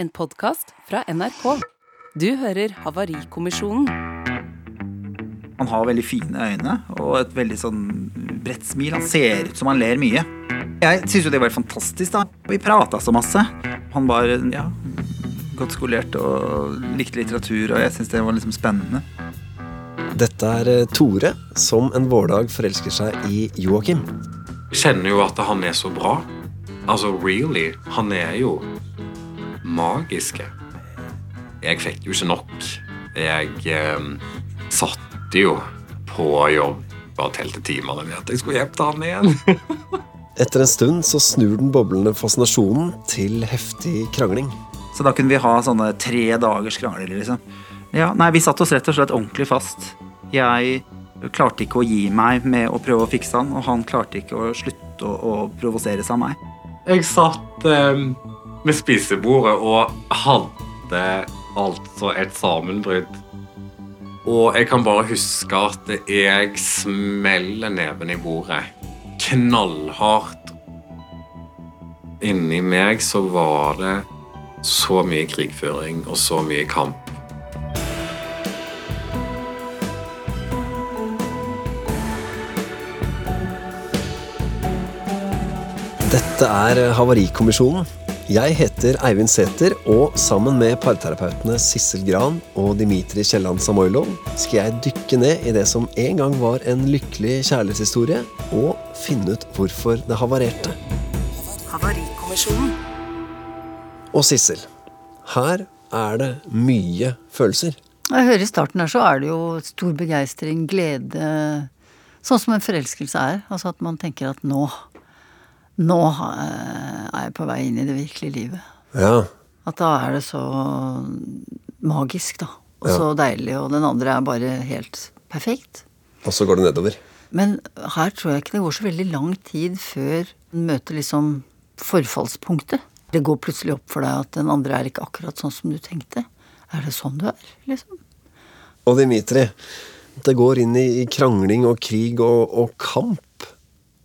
en podkast fra NRK. Du hører Havarikommisjonen. Han har veldig fine øyne og et veldig sånn bredt smil. Han ser ut som han ler mye. Jeg syns jo det var fantastisk, da. Vi prata så masse. Han var ja, godt skolert og likte litteratur, og jeg syns det var liksom spennende. Dette er eh, Tore som en vårdag forelsker seg i Joakim. Jeg kjenner jo at han er så bra. Altså, really. Han er jo magiske. Jeg fikk jo ikke nok. Jeg eh, satte jo på jobb bare telte timene med at jeg skulle hjelpe han igjen. Etter en stund så snur den boblende fascinasjonen til heftig krangling. Så da kunne vi ha sånne tre dagers krangler, liksom. Ja, nei, vi satte oss rett og slett ordentlig fast. Jeg klarte ikke å gi meg med å prøve å fikse han, og han klarte ikke å slutte å, å seg av meg. Jeg satt eh, med spisebordet og hadde altså et sammenbrudd. Og jeg kan bare huske at jeg smeller neven i bordet. Knallhardt. Inni meg så var det så mye krigføring og så mye kamp. Dette er Havarikommisjonen. Jeg heter Eivind Sæther, og sammen med parterapeutene Sissel Gran og Dimitri Kielland Samoilov skal jeg dykke ned i det som en gang var en lykkelig kjærlighetshistorie, og finne ut hvorfor det havarerte. Havarikommisjonen. Og Sissel, her er det mye følelser. Jeg hører I starten her så er det jo stor begeistring, glede Sånn som en forelskelse er. Altså at man tenker at nå Nå eh, er jeg på vei inn i det virkelige livet. Ja, At da er det så magisk, da. Og så deilig. Og den andre er bare helt perfekt. Og så går det nedover. Men her tror jeg ikke det går så veldig lang tid før en møter liksom forfallspunktet. Det går plutselig opp for deg at den andre er ikke akkurat sånn som du tenkte. Er det sånn du er, liksom? Og Dimitri, det går inn i krangling og krig og, og kamp.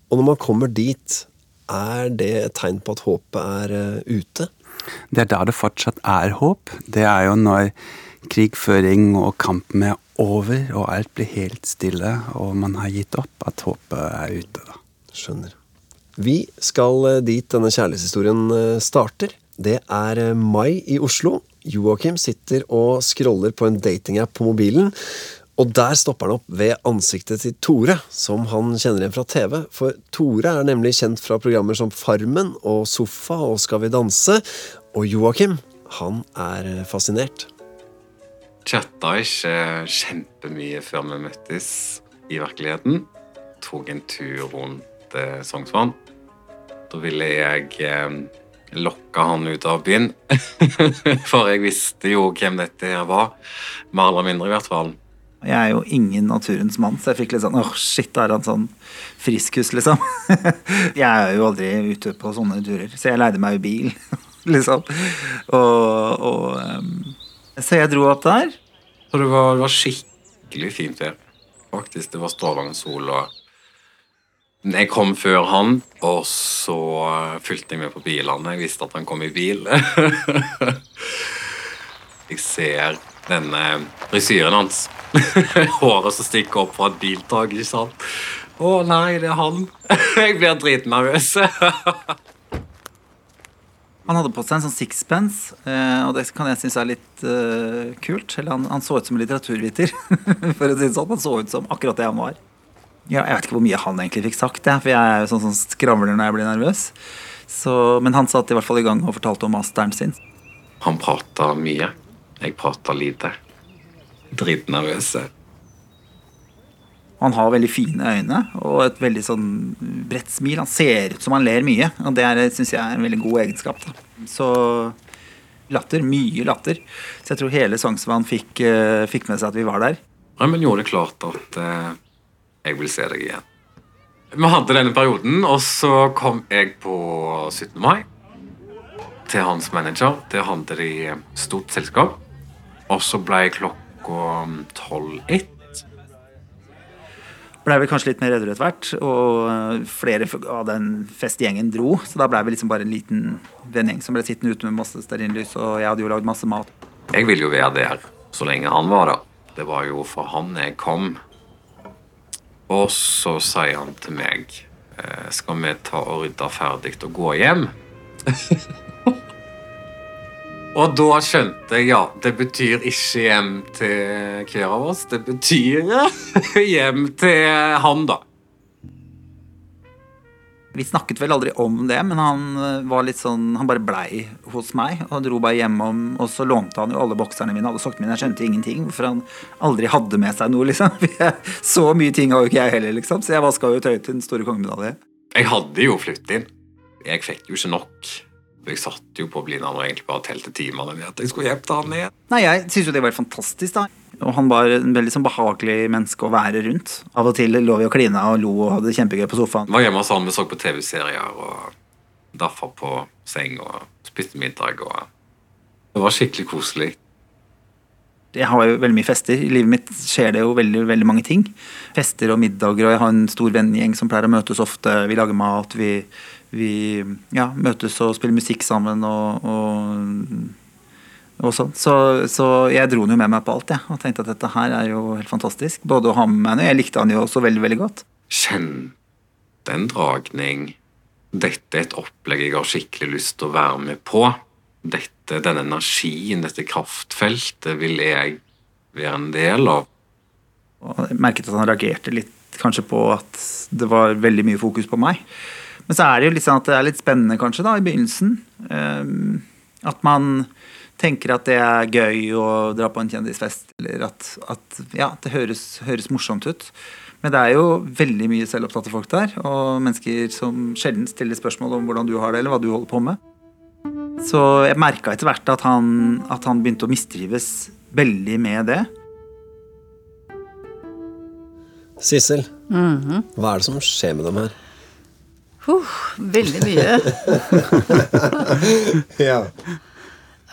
Og når man kommer dit, er det et tegn på at håpet er eh, ute? Det er da det fortsatt er håp. Det er jo når krigføring og kampen er over, og alt blir helt stille, og man har gitt opp, at håpet er ute. da. Skjønner. Vi skal eh, dit denne kjærlighetshistorien eh, starter. Det er mai i Oslo. Joakim sitter og scroller på en datingapp på mobilen. Og der stopper han opp ved ansiktet til Tore, som han kjenner igjen fra TV. For Tore er nemlig kjent fra programmer som Farmen og Sofa og Skal vi danse. Og Joakim, han er fascinert. Chatta ikke kjempemye før vi møttes i virkeligheten. Tok en tur rundt eh, Sognsvann. Da ville jeg eh, lokke han ut av byen. For jeg visste jo hvem dette her var. Mer eller mindre, i hvert fall. Jeg er jo ingen naturens mann, så jeg fikk litt sånn åh, shit, da er han sånn friskus, liksom. jeg er jo aldri ute på sånne turer, så jeg leide meg jo bil, liksom. Og, og ehm, Så jeg dro opp der. Så det var, det var skikkelig fint vær. Faktisk, det var strålende sol. og Jeg kom før han, og så eh, fulgte jeg med på bilene. Jeg visste at han kom i bil. jeg ser denne frisyren hans. Håret som stikker opp fra et biltak. ikke sant? Å nei, det er han. jeg blir dritnervøs. Han hadde på seg en sånn sixpence, eh, og det kan jeg synes er litt uh, kult. Eller han, han så ut som en litteraturviter, for å si det sånn. Han så ut som akkurat det han var. Ja, jeg vet ikke hvor mye han egentlig fikk sagt, jeg, for jeg er jo sånn som skravler når jeg blir nervøs. Så, men han satt i hvert fall i gang og fortalte om masteren sin. Han prata mye. Jeg prata lite. Dritnervøs. Han har veldig fine øyne og et veldig sånn bredt smil. Han ser ut som han ler mye, og det syns jeg er en veldig god egenskap. Da. Så latter. Mye latter. Så jeg tror hele Sognsvann fikk, eh, fikk med seg at vi var der. Ja, men gjorde det klart at eh, jeg vil se deg igjen. Vi hadde denne perioden, og så kom jeg på 17. mai til hans manager. Der hadde de stort selskap. Og så ble klokka tolv ett. blei vel kanskje litt mer edru etter hvert, og eh, flere av den festgjengen dro. Så da blei vi liksom bare en liten vennegjeng som ble sittende ute med masse stearinlys, og jeg hadde jo lagd masse mat. Jeg ville jo være der så lenge han var der. Det var jo for han jeg kom. Og så sier han til meg eh, Skal vi ta og rydde ferdig og gå hjem? og da skjønte jeg ja, det betyr ikke hjem til hver av oss. Det betyr hjem til han, da. Vi snakket vel aldri om det, men han eh, var litt sånn Han bare blei hos meg og dro bare hjemom. Og så lånte han jo alle bokserne mine, alle sokkene mine. Jeg skjønte ingenting for han aldri hadde med seg noe, liksom. Så mye ting har jo ikke jeg heller, liksom. Så jeg vaska jo tøyet til den store kongemedalje. Jeg hadde jo flyttet inn. Jeg fikk jo ikke nok. Jeg satt jo på Blindern og egentlig bare telte timene med at jeg skulle hjem til han igjen. Nei, jeg syns jo det var fantastisk, da. Og han var en veldig sånn behagelig menneske å være rundt. Av og til lå vi og klina og lo og hadde det kjempegøy på sofaen. Var hjemme hos han, vi så på TV-serier og daffa på seng og spiste middag og Det var skikkelig koselig. Jeg har jo veldig mye fester. I livet mitt skjer det jo veldig, veldig mange ting. Fester og middager, og jeg har en stor vennegjeng som pleier å møtes ofte. Vi lager mat, vi, vi ja, møtes og spiller musikk sammen og, og, og sånn. Så, så, jeg dro den jo med meg på alt, jeg. Og tenkte at dette her er jo helt fantastisk. Både å ha med meg og jeg likte han jo også veldig, veldig godt. Kjente en dragning. Dette er et opplegg jeg har skikkelig lyst til å være med på. Dette, denne energien, dette kraftfeltet, vil jeg være en del av. Og jeg merket at han reagerte litt kanskje på at det var veldig mye fokus på meg. Men så er det jo litt sånn at det er litt spennende kanskje da, i begynnelsen. Um, at man tenker at det er gøy å dra på en kjendisfest, eller at, at ja, det høres, høres, morsomt ut. Men det er jo veldig mye selvopptatte folk der, og mennesker som sjelden stiller spørsmål om hvordan du har det, eller hva du holder på med. Så jeg merka etter hvert at han, at han begynte å mistrives veldig med det. Sissel, mm -hmm. hva er det som skjer med dem her? Uh, veldig mye. ja.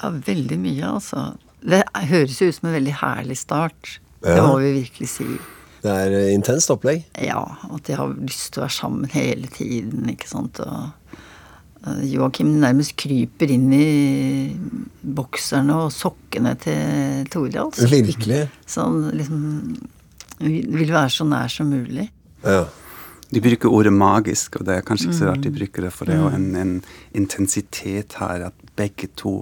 ja, veldig mye, altså. Det høres jo ut som en veldig herlig start. Ja. Det må vi virkelig si. Det er intenst opplegg? Ja. At de har lyst til å være sammen hele tiden. ikke sant, og Eh, Joakim nærmest kryper inn i bokserne og sokkene til Tore. Altså. Virkelig? Så han liksom vil være så nær som mulig. Ja. De bruker ordet magisk, og det er kanskje ikke så rart de bruker det, for det er jo en, en intensitet her at begge to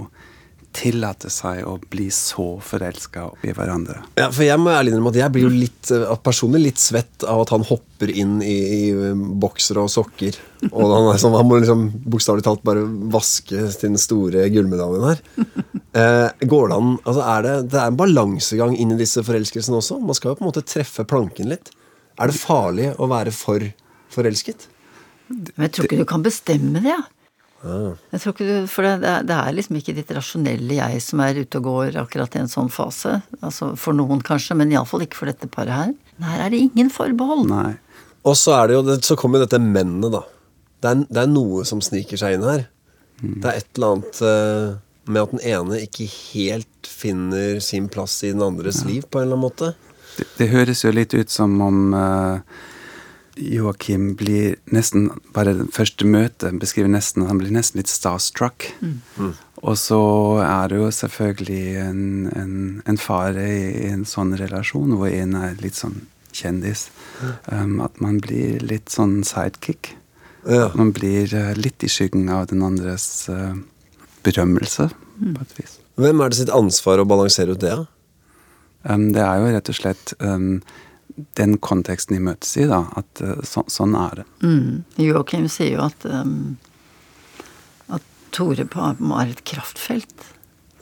tillate seg å bli så forelska i hverandre. Ja, for Jeg må ærlig innrømme at jeg blir jo litt eh, personlig litt svett av at han hopper inn i, i eh, boksere og sokker. Og han, sånn, han må liksom bokstavelig talt bare vaske sin store gullmedaljen her. Eh, går det an altså er det, det er en balansegang inn i disse forelskelsene også. Man skal jo på en måte treffe planken litt. Er det farlig å være for forelsket? Men jeg tror ikke du kan bestemme det. Ja. Jeg tror ikke du, For det, det, er liksom ikke ditt rasjonelle jeg som er ute og går akkurat i en sånn fase. Altså For noen kanskje, men iallfall ikke for dette paret her. Her er det ingen forbehold. Nei. Og så er det jo, så kommer jo dette mennet, da. Det er, det er, noe som sniker seg inn her. Mm. Det er et eller annet uh, med at den ene ikke helt finner sin plass i den andres ja. liv, på en eller annen måte. Det, det, høres jo litt ut som om uh, Joakim blir nesten Bare det første møtet beskriver nesten Han blir nesten litt starstruck. Mm. Mm. Og så er det jo selvfølgelig en, en, en fare i en sånn relasjon hvor en er litt sånn kjendis. Um, at man blir litt sånn sidekick. Ja. Man blir uh, litt i skyggen av den andres uh, berømmelse, mm. på et vis. Hvem er det sitt ansvar å balansere ut det? Um, det er jo rett og slett um, den konteksten de møtes i, da. At uh, så, sånn er det. Mm. Joakim sier jo at, um, at Tore på er et kraftfelt.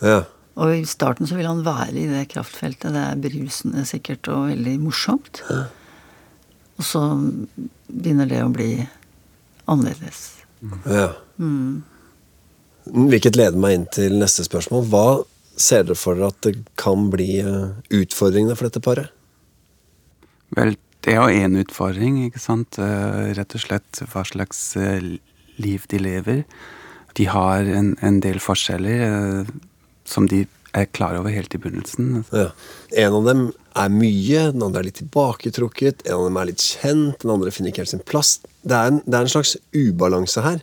Ja. Og i starten så vil han være i det kraftfeltet. Det er berusende sikkert og veldig morsomt. Ja. Og så begynner det å bli annerledes. Ja. Mm. Hvilket leder meg inn til neste spørsmål. Hva ser dere for dere at det kan bli eh, utfordringene for dette paret? Vel, det er jo én utfordring, ikke sant. Eh, rett og slett hva slags eh, liv de lever. De har en, en del forskjeller som de er klar over helt i begynnelsen. Ja. En av dem er mye, den andre er litt tilbaketrukket, en av dem er litt kjent, den andre finner ikke helt sin plass. Det er en, det er en slags ubalanse her.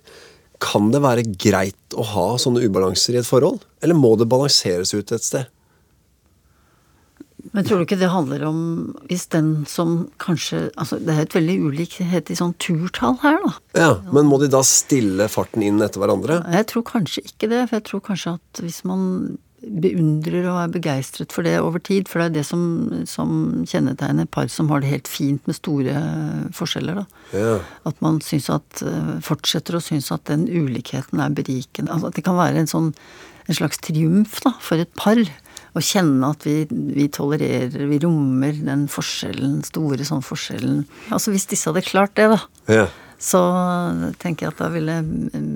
Kan det være greit å ha sånne ubalanser i et forhold? Eller må det balanseres ut et sted? Men tror du ikke det handler om hvis den som kanskje Altså det er et veldig ulikhet i sånn turtall her, da. Ja, Men må de da stille farten inn etter hverandre? Jeg tror kanskje ikke det. For jeg tror kanskje at hvis man beundrer og er begeistret for det over tid, for det er det som, som kjennetegner par som har det helt fint med store forskjeller, da. Ja. At man syns at Fortsetter å synes at den ulikheten er berikende. Altså at det kan være en sånn en slags triumf da, for et par. Å kjenne at vi, vi tolererer, vi rommer den forskjellen, store sånn forskjellen. Altså hvis disse hadde klart det, da, Ja. så tenker jeg at da ville,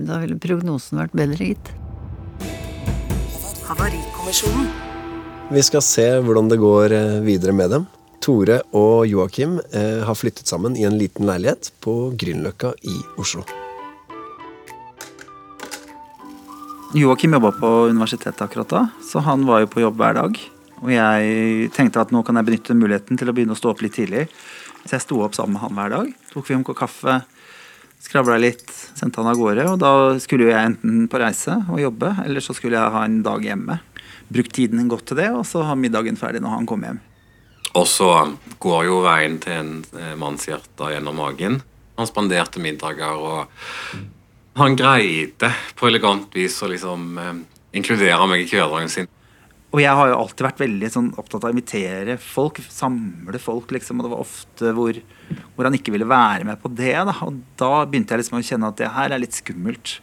da ville prognosen vært bedre, gitt. Havarikommisjonen. Vi skal se hvordan det går eh, videre med dem. Tore og Joakim eh, har flyttet sammen i en liten leilighet på Grünerløkka i Oslo. Joakim jobba på universitetet akkurat da, så han var jo på jobb hver dag. Og jeg tenkte at nå kan jeg benytte muligheten til å begynne å stå opp litt tidlig. Så jeg sto opp sammen med han hver dag. Tok vi om kaffe, skravla litt, sendte han av gårde. Og da skulle jo jeg enten på reise og jobbe, eller så skulle jeg ha en dag hjemme. Brukt tiden godt til det, og så ha middagen ferdig når han kom hjem. Og så går jo veien til en eh, manns hjerte gjennom magen. Han spanderte middager, og han greide på elegant vis å liksom eh, inkludere meg i hverdagen sin. Og jeg har jo alltid vært veldig sånn opptatt av å invitere folk, samle folk, liksom. Og det var ofte hvor, hvor han ikke ville være med på det. Da. Og da begynte jeg liksom å kjenne at det her er litt skummelt.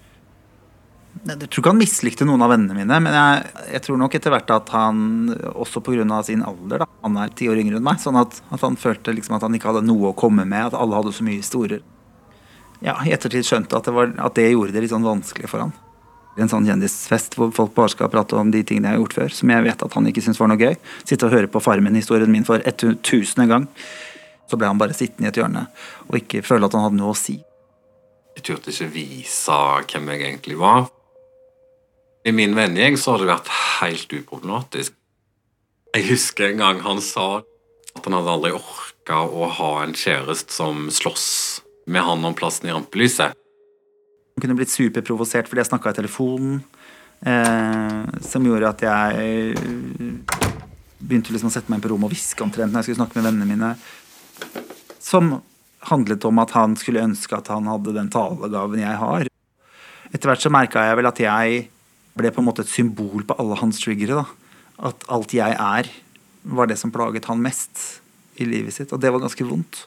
Jeg tror ikke han mislikte noen av vennene mine, men jeg, jeg tror nok etter hvert at han, også pga. sin alder, da, han er ti år yngre enn meg, sånn at, at han følte liksom at han ikke hadde noe å komme med, at alle hadde så mye historier. Ja, i ettertid skjønte at det, var, at det gjorde det litt sånn vanskelig for han. En sånn kjendisfest hvor folk bare skal prate om de tingene jeg har gjort før, som jeg vet at han ikke syntes var noe gøy. Sitte og høre på Farmen-historien min for tusende gang. Så ble han bare sittende i et hjørne og ikke føle at han hadde noe å si. Jeg turte ikke vise hvem jeg egentlig var. I min vennegjeng så har det vært helt uproblematisk. Jeg husker en gang han sa at han hadde aldri orka å ha en kjæreste som slåss med han om plassen i rampelyset. Han kunne blitt superprovosert fordi jeg snakka i telefonen. Eh, som gjorde at jeg begynte liksom å sette meg inn på rommet og hviske omtrent når jeg skulle snakke med vennene mine. Som handlet om at han skulle ønske at han hadde den talegaven jeg har. Etter hvert så merka jeg vel at jeg ble på en måte et symbol på alle hans triggere. da. At alt jeg er, var det som plaget han mest i livet sitt. Og det var ganske vondt.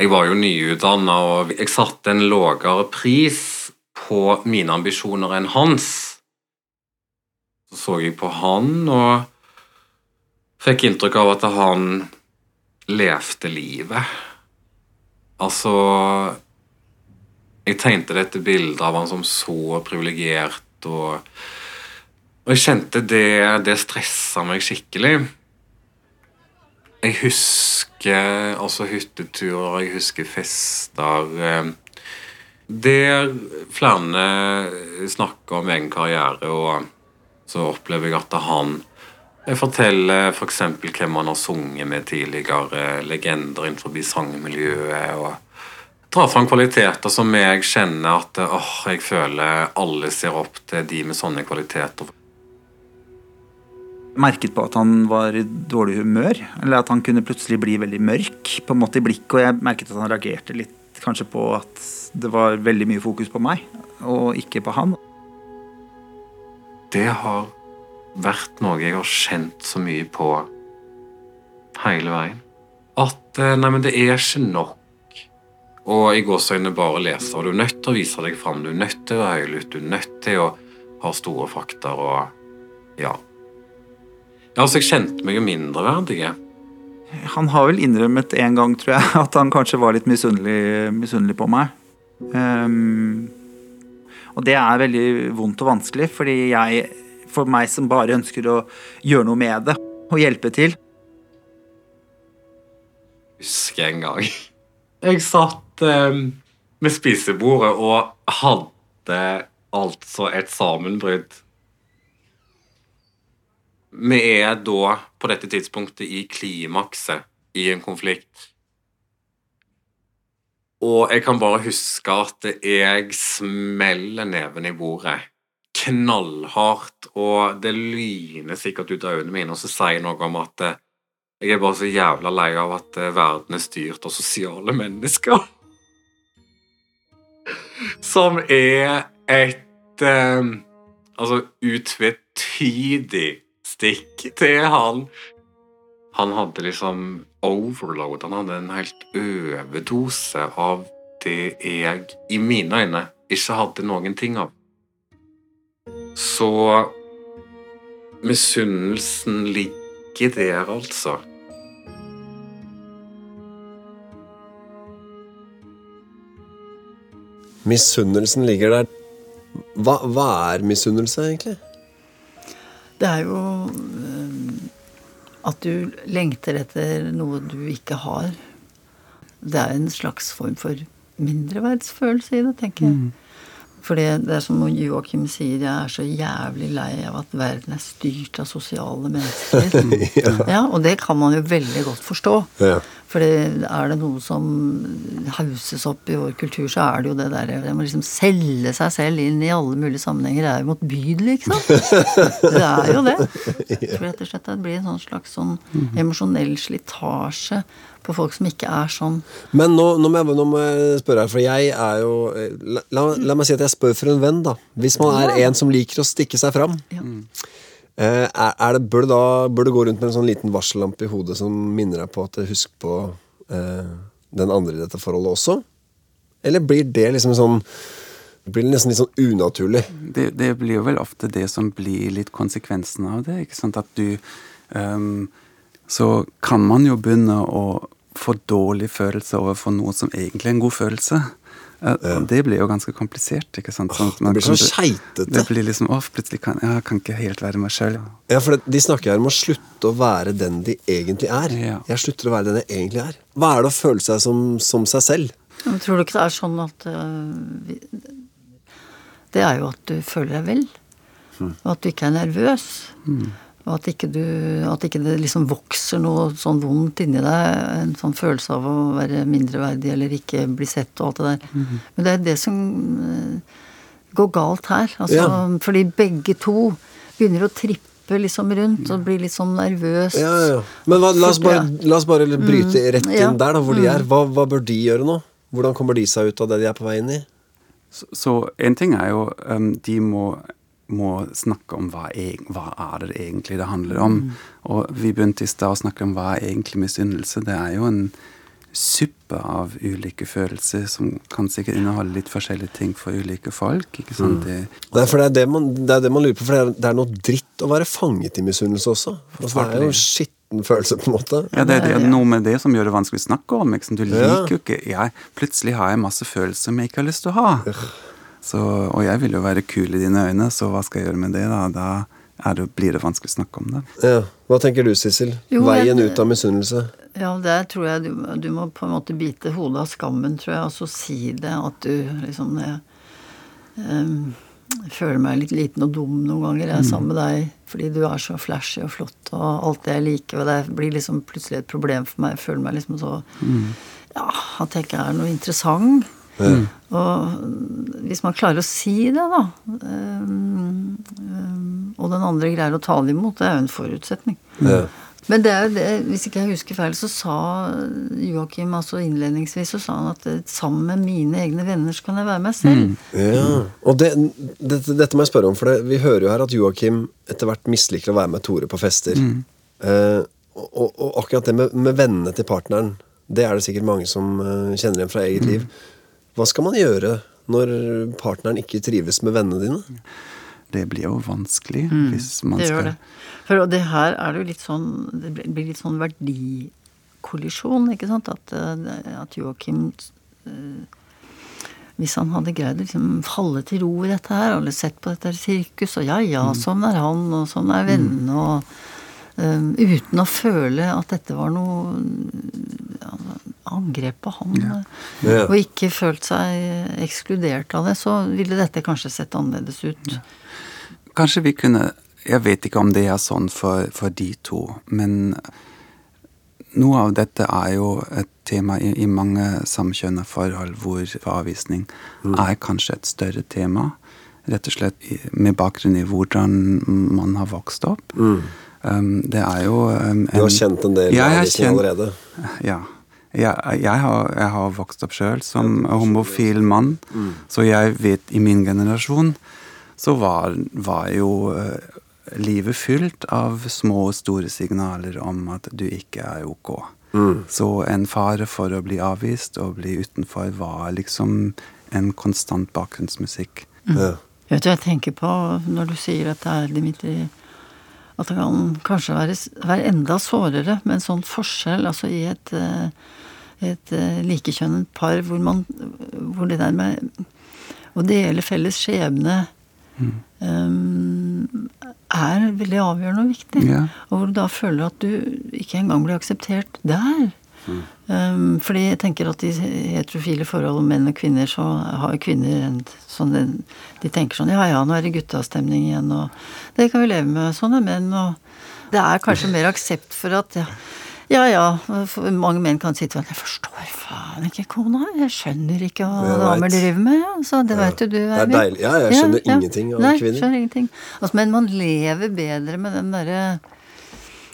Jeg var jo nyutdanna, og jeg satte en lavere pris på mine ambisjoner enn hans. Så så jeg på han og fikk inntrykk av at han levde livet. Altså Jeg tegnte dette bildet av han som så privilegert, og, og jeg kjente det, det stressa meg skikkelig. Jeg husker altså hytteturer, jeg husker fester eh, Der flere snakker om egen karriere, og så opplever jeg at han forteller f.eks. For hvem han har sunget med tidligere, legender innenfor sangmiljøet. og drar fram kvaliteter som jeg kjenner at åh, jeg føler alle ser opp til de med sånne kvaliteter. Merket på at han var i dårlig humør. Eller at han kunne plutselig bli veldig mørk på en måte i blikket. Og jeg merket at han reagerte litt kanskje på at det var veldig mye fokus på meg, og ikke på han. Det har vært noe jeg har kjent så mye på hele veien. At eh, nei, men det er ikke nok. Og i gåseøynene bare lese. Og du er nødt til å vise deg fram. Du er nødt til å være høylytt. Du er nødt til å ha store fakta og ja. Ja, altså, jeg kjente meg jo mindreverdig. Han har vel innrømmet en gang, tror jeg, at han kanskje var litt misunnelig, misunnelig på meg. Um, og det er veldig vondt og vanskelig, fordi jeg, for meg som bare ønsker å gjøre noe med det og hjelpe til Husker jeg en gang. Jeg satt um, med spisebordet og hadde altså et sammenbrudd. Vi er da på dette tidspunktet i klimakset i en konflikt. Og jeg kan bare huske at jeg smeller neven i bordet knallhardt, og det lyner sikkert ut av øynene mine, og så sier jeg noe om at eh, jeg er bare så jævla lei av at eh, verden er styrt av sosiale mennesker. Som er et eh, altså utvetydig stikk til han. Han hadde liksom overload. Han hadde en helt overdose av det jeg, i mine øyne, ikke hadde noen ting av. Så misunnelsen ligger der, altså. Misunnelsen ligger der. Hva, hva er misunnelse, egentlig? Det er jo eh, at du lengter etter noe du ikke har. Det er en slags form for mindreverdsfølelse i det, tenker jeg. For det, det er som Joakim sier, jeg er så jævlig lei av at verden er styrt av sosiale mennesker. ja. Og det kan man jo veldig godt forstå. Ja. For er det noe som hauses opp i vår kultur, så er det jo det derre Det må liksom selge seg selv inn i alle mulige sammenhenger. Det er jo motbydelig, ikke sant? Det er jo det. Jeg tror rett og slett det blir en sånn slags sånn emosjonell slitasje på folk som ikke er sånn. Men nå, nå, må jeg, nå må jeg spørre her, for jeg er jo la, la, la meg si at jeg spør for en venn, da. Hvis man er en som liker å stikke seg fram. Ja. Eh, er, det, bør, du da, bør du gå rundt med en sånn liten varsellampe i hodet som minner deg på at husk på eh, den andre i dette forholdet også? Eller blir det liksom sånn Blir det nesten litt sånn unaturlig? Det, det blir jo vel ofte det som blir litt konsekvensen av det. ikke sant? At du um, Så kan man jo begynne å få dårlig følelse overfor noe som egentlig er en god følelse. Det blir jo ganske komplisert. ikke sant? Sånn det blir så skeitete. Det blir liksom, off, plutselig kan jeg kan ikke helt være meg sjøl. Ja, for det, De snakker her om å slutte å være den de egentlig er. Ja. Jeg slutter å være den jeg egentlig er. Hva er det å føle seg som, som seg selv? Men tror du ikke det er sånn at uh, vi, Det er jo at du føler deg vel. Og at du ikke er nervøs. Og at ikke, du, at ikke det liksom vokser noe sånn vondt inni deg. En sånn følelse av å være mindreverdig eller ikke bli sett og alt det der. Men det er det som øh, går galt her. Altså, Ja. Fordi begge to begynner å trippe liksom rundt og blir litt sånn nervøs. Ja, ja. Men hva, la, oss bare, la oss bare bryte rett inn Ja. der, da, hvor de er. Hva, hva bør de gjøre nå? Hvordan kommer de seg ut av det de er på vei inn i? Så, så en ting er jo um, De må, må snakke om hva, eg- hva er det egentlig det handler om. Og vi begynte i stad å snakke om hva er egentlig misunnelse. Det er jo en suppe av ulike følelser som kan sikkert inneholde litt forskjellige ting for ulike folk. ikke sant? Det, er, for det er det, man, det er det man lurer på, for det er, det er noe dritt å være fanget i misunnelse også. Altså, det er jo en følelse, på en måte. Ja, det, det er noe med det som gjør det vanskelig å snakke om. Liksom. Du Ja. liker jo ikke jeg, Plutselig har jeg masse følelser som jeg ikke har lyst til å ha. Så, og jeg vil jo være kul i dine øyne, så hva skal jeg gjøre med det? Da, da er det, blir det vanskelig å snakke om det. Ja. Hva tenker du, Sissel? Jo, Veien jeg- ut av misunnelse? Ja, der tror jeg du, du må på en måte bite hodet av skammen, tror jeg, og så si det at du liksom jeg, em, føler meg litt liten og dum noen ganger, jeg er sammen med deg, fordi du er så flashy og flott og alt det jeg liker, og det blir liksom plutselig et problem for meg. Jeg føler meg liksom så Ja, at jeg ikke er noe interessant. Og hvis man klarer å si det, da, em, em, og den andre greier å ta det imot, det er jo en forutsetning. Ja. Men det er jo det, hvis ikke jeg husker feil, så sa Joakim altså innledningsvis så sa han at eh, sammen med mine egne venner så kan jeg være meg selv. Ja. Og det, dette, dette må jeg spørre om, for det, vi hører jo her at Joakim etter hvert misliker å være med Tore på fester. Eh, og, og, akkurat det med, med vennene til partneren, det er det sikkert mange som eh, kjenner igjen fra eget liv. Hva skal man gjøre når partneren ikke trives med vennene dine? Det blir jo vanskelig hvis man Det skal det. For det her er det jo litt sånn Det blir litt sånn verdikollisjon, ikke sant? At, eh, at Joakim eh, hvis han hadde greid å liksom falle til ro i dette her, eller sett på dette sirkuset, og ja ja, sånn er han, og sånn er vennene, og uten å føle at dette var noe ja, angrep på han, Ja. og ikke følt seg ekskludert av det, så ville dette kanskje sett annerledes ut. Kanskje vi kunne jeg vet ikke om det er sånn for, for de to, men noe av dette er jo et tema i, i mange samkjønna forhold hvor avvisning er kanskje et større tema. Rett og slett med bakgrunn i hvordan man har vokst opp. Um, det er jo um, Du har kjent en del Ja, jeg har kjent- allerede. Ja. Jeg, jeg, har, jeg har vokst opp sjøl som homofil mann, så jeg vet i min generasjon så var, var jo eh, livet fylt av små og store signaler om at du ikke er ok. Så en fare for å bli avvist og bli utenfor var liksom en konstant bakgrunnsmusikk. Ja. Vet du hva jeg tenker på når du sier at det er Dimitri At det kan kanskje være, være enda sårere med en sånn forskjell altså i et, eh, et eh, likekjønnet par hvor man Hvor det der med å dele felles skjebne um, er veldig avgjørende og viktig. Ja. Og hvor du da føler at du ikke engang blir akseptert der. Um, fordi jeg tenker at i heterofile forhold, menn og kvinner, så har kvinner en sånn De tenker sånn Ja ja, nå er det guttastemning igjen, og det kan vi leve med. Sånn er menn, og Det er kanskje mer aksept for at ja, ja, ja mange menn kan si til hverandre Jeg forstår faen ikke kona, jeg skjønner ikke hva damer driver med. Så det vet jo du, Eivind. Ja, jeg skjønner ingenting av Nei, kvinner. skjønner ingenting. Altså, men man lever bedre med den derre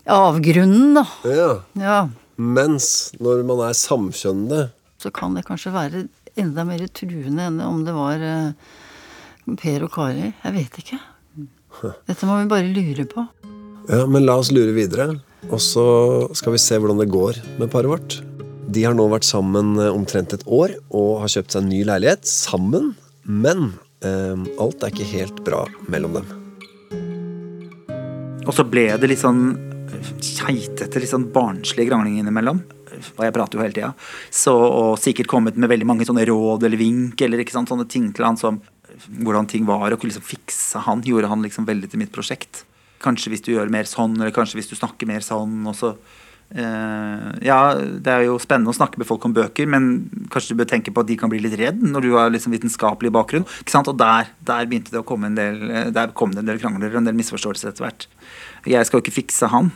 avgrunnen, da. Ja. Ja. Mens når man er samkjønnede Så kan det kanskje være enda mer truende enn om det var eh, Per og Kari. Jeg vet ikke. Dette må vi bare lure på. Ja, men la oss lure videre. Og så skal vi se hvordan det går med paret vårt. De har nå vært sammen eh, omtrent et år og har kjøpt seg en ny leilighet sammen. Men eh, alt er ikke helt bra mellom dem. Og så ble det litt sånn keitete, litt sånn barnslig krangling innimellom. Og jeg prater jo hele tida. Og sikkert kommet med veldig mange sånne råd eller vink eller ikke sant, sånne ting til han som hvordan ting var, og liksom fikse han. Gjorde han liksom veldig til mitt prosjekt. Kanskje hvis du gjør mer sånn, eller kanskje hvis du snakker mer sånn. og så eh, Ja, det er jo spennende å snakke med folk om bøker, men kanskje du bør tenke på at de kan bli litt redd når du har liksom vitenskapelig bakgrunn. Ikke sant? Og der, der begynte det å komme en del eh, Der kom det en del krangler og en del misforståelser etter hvert. Jeg skal jo ikke fikse han.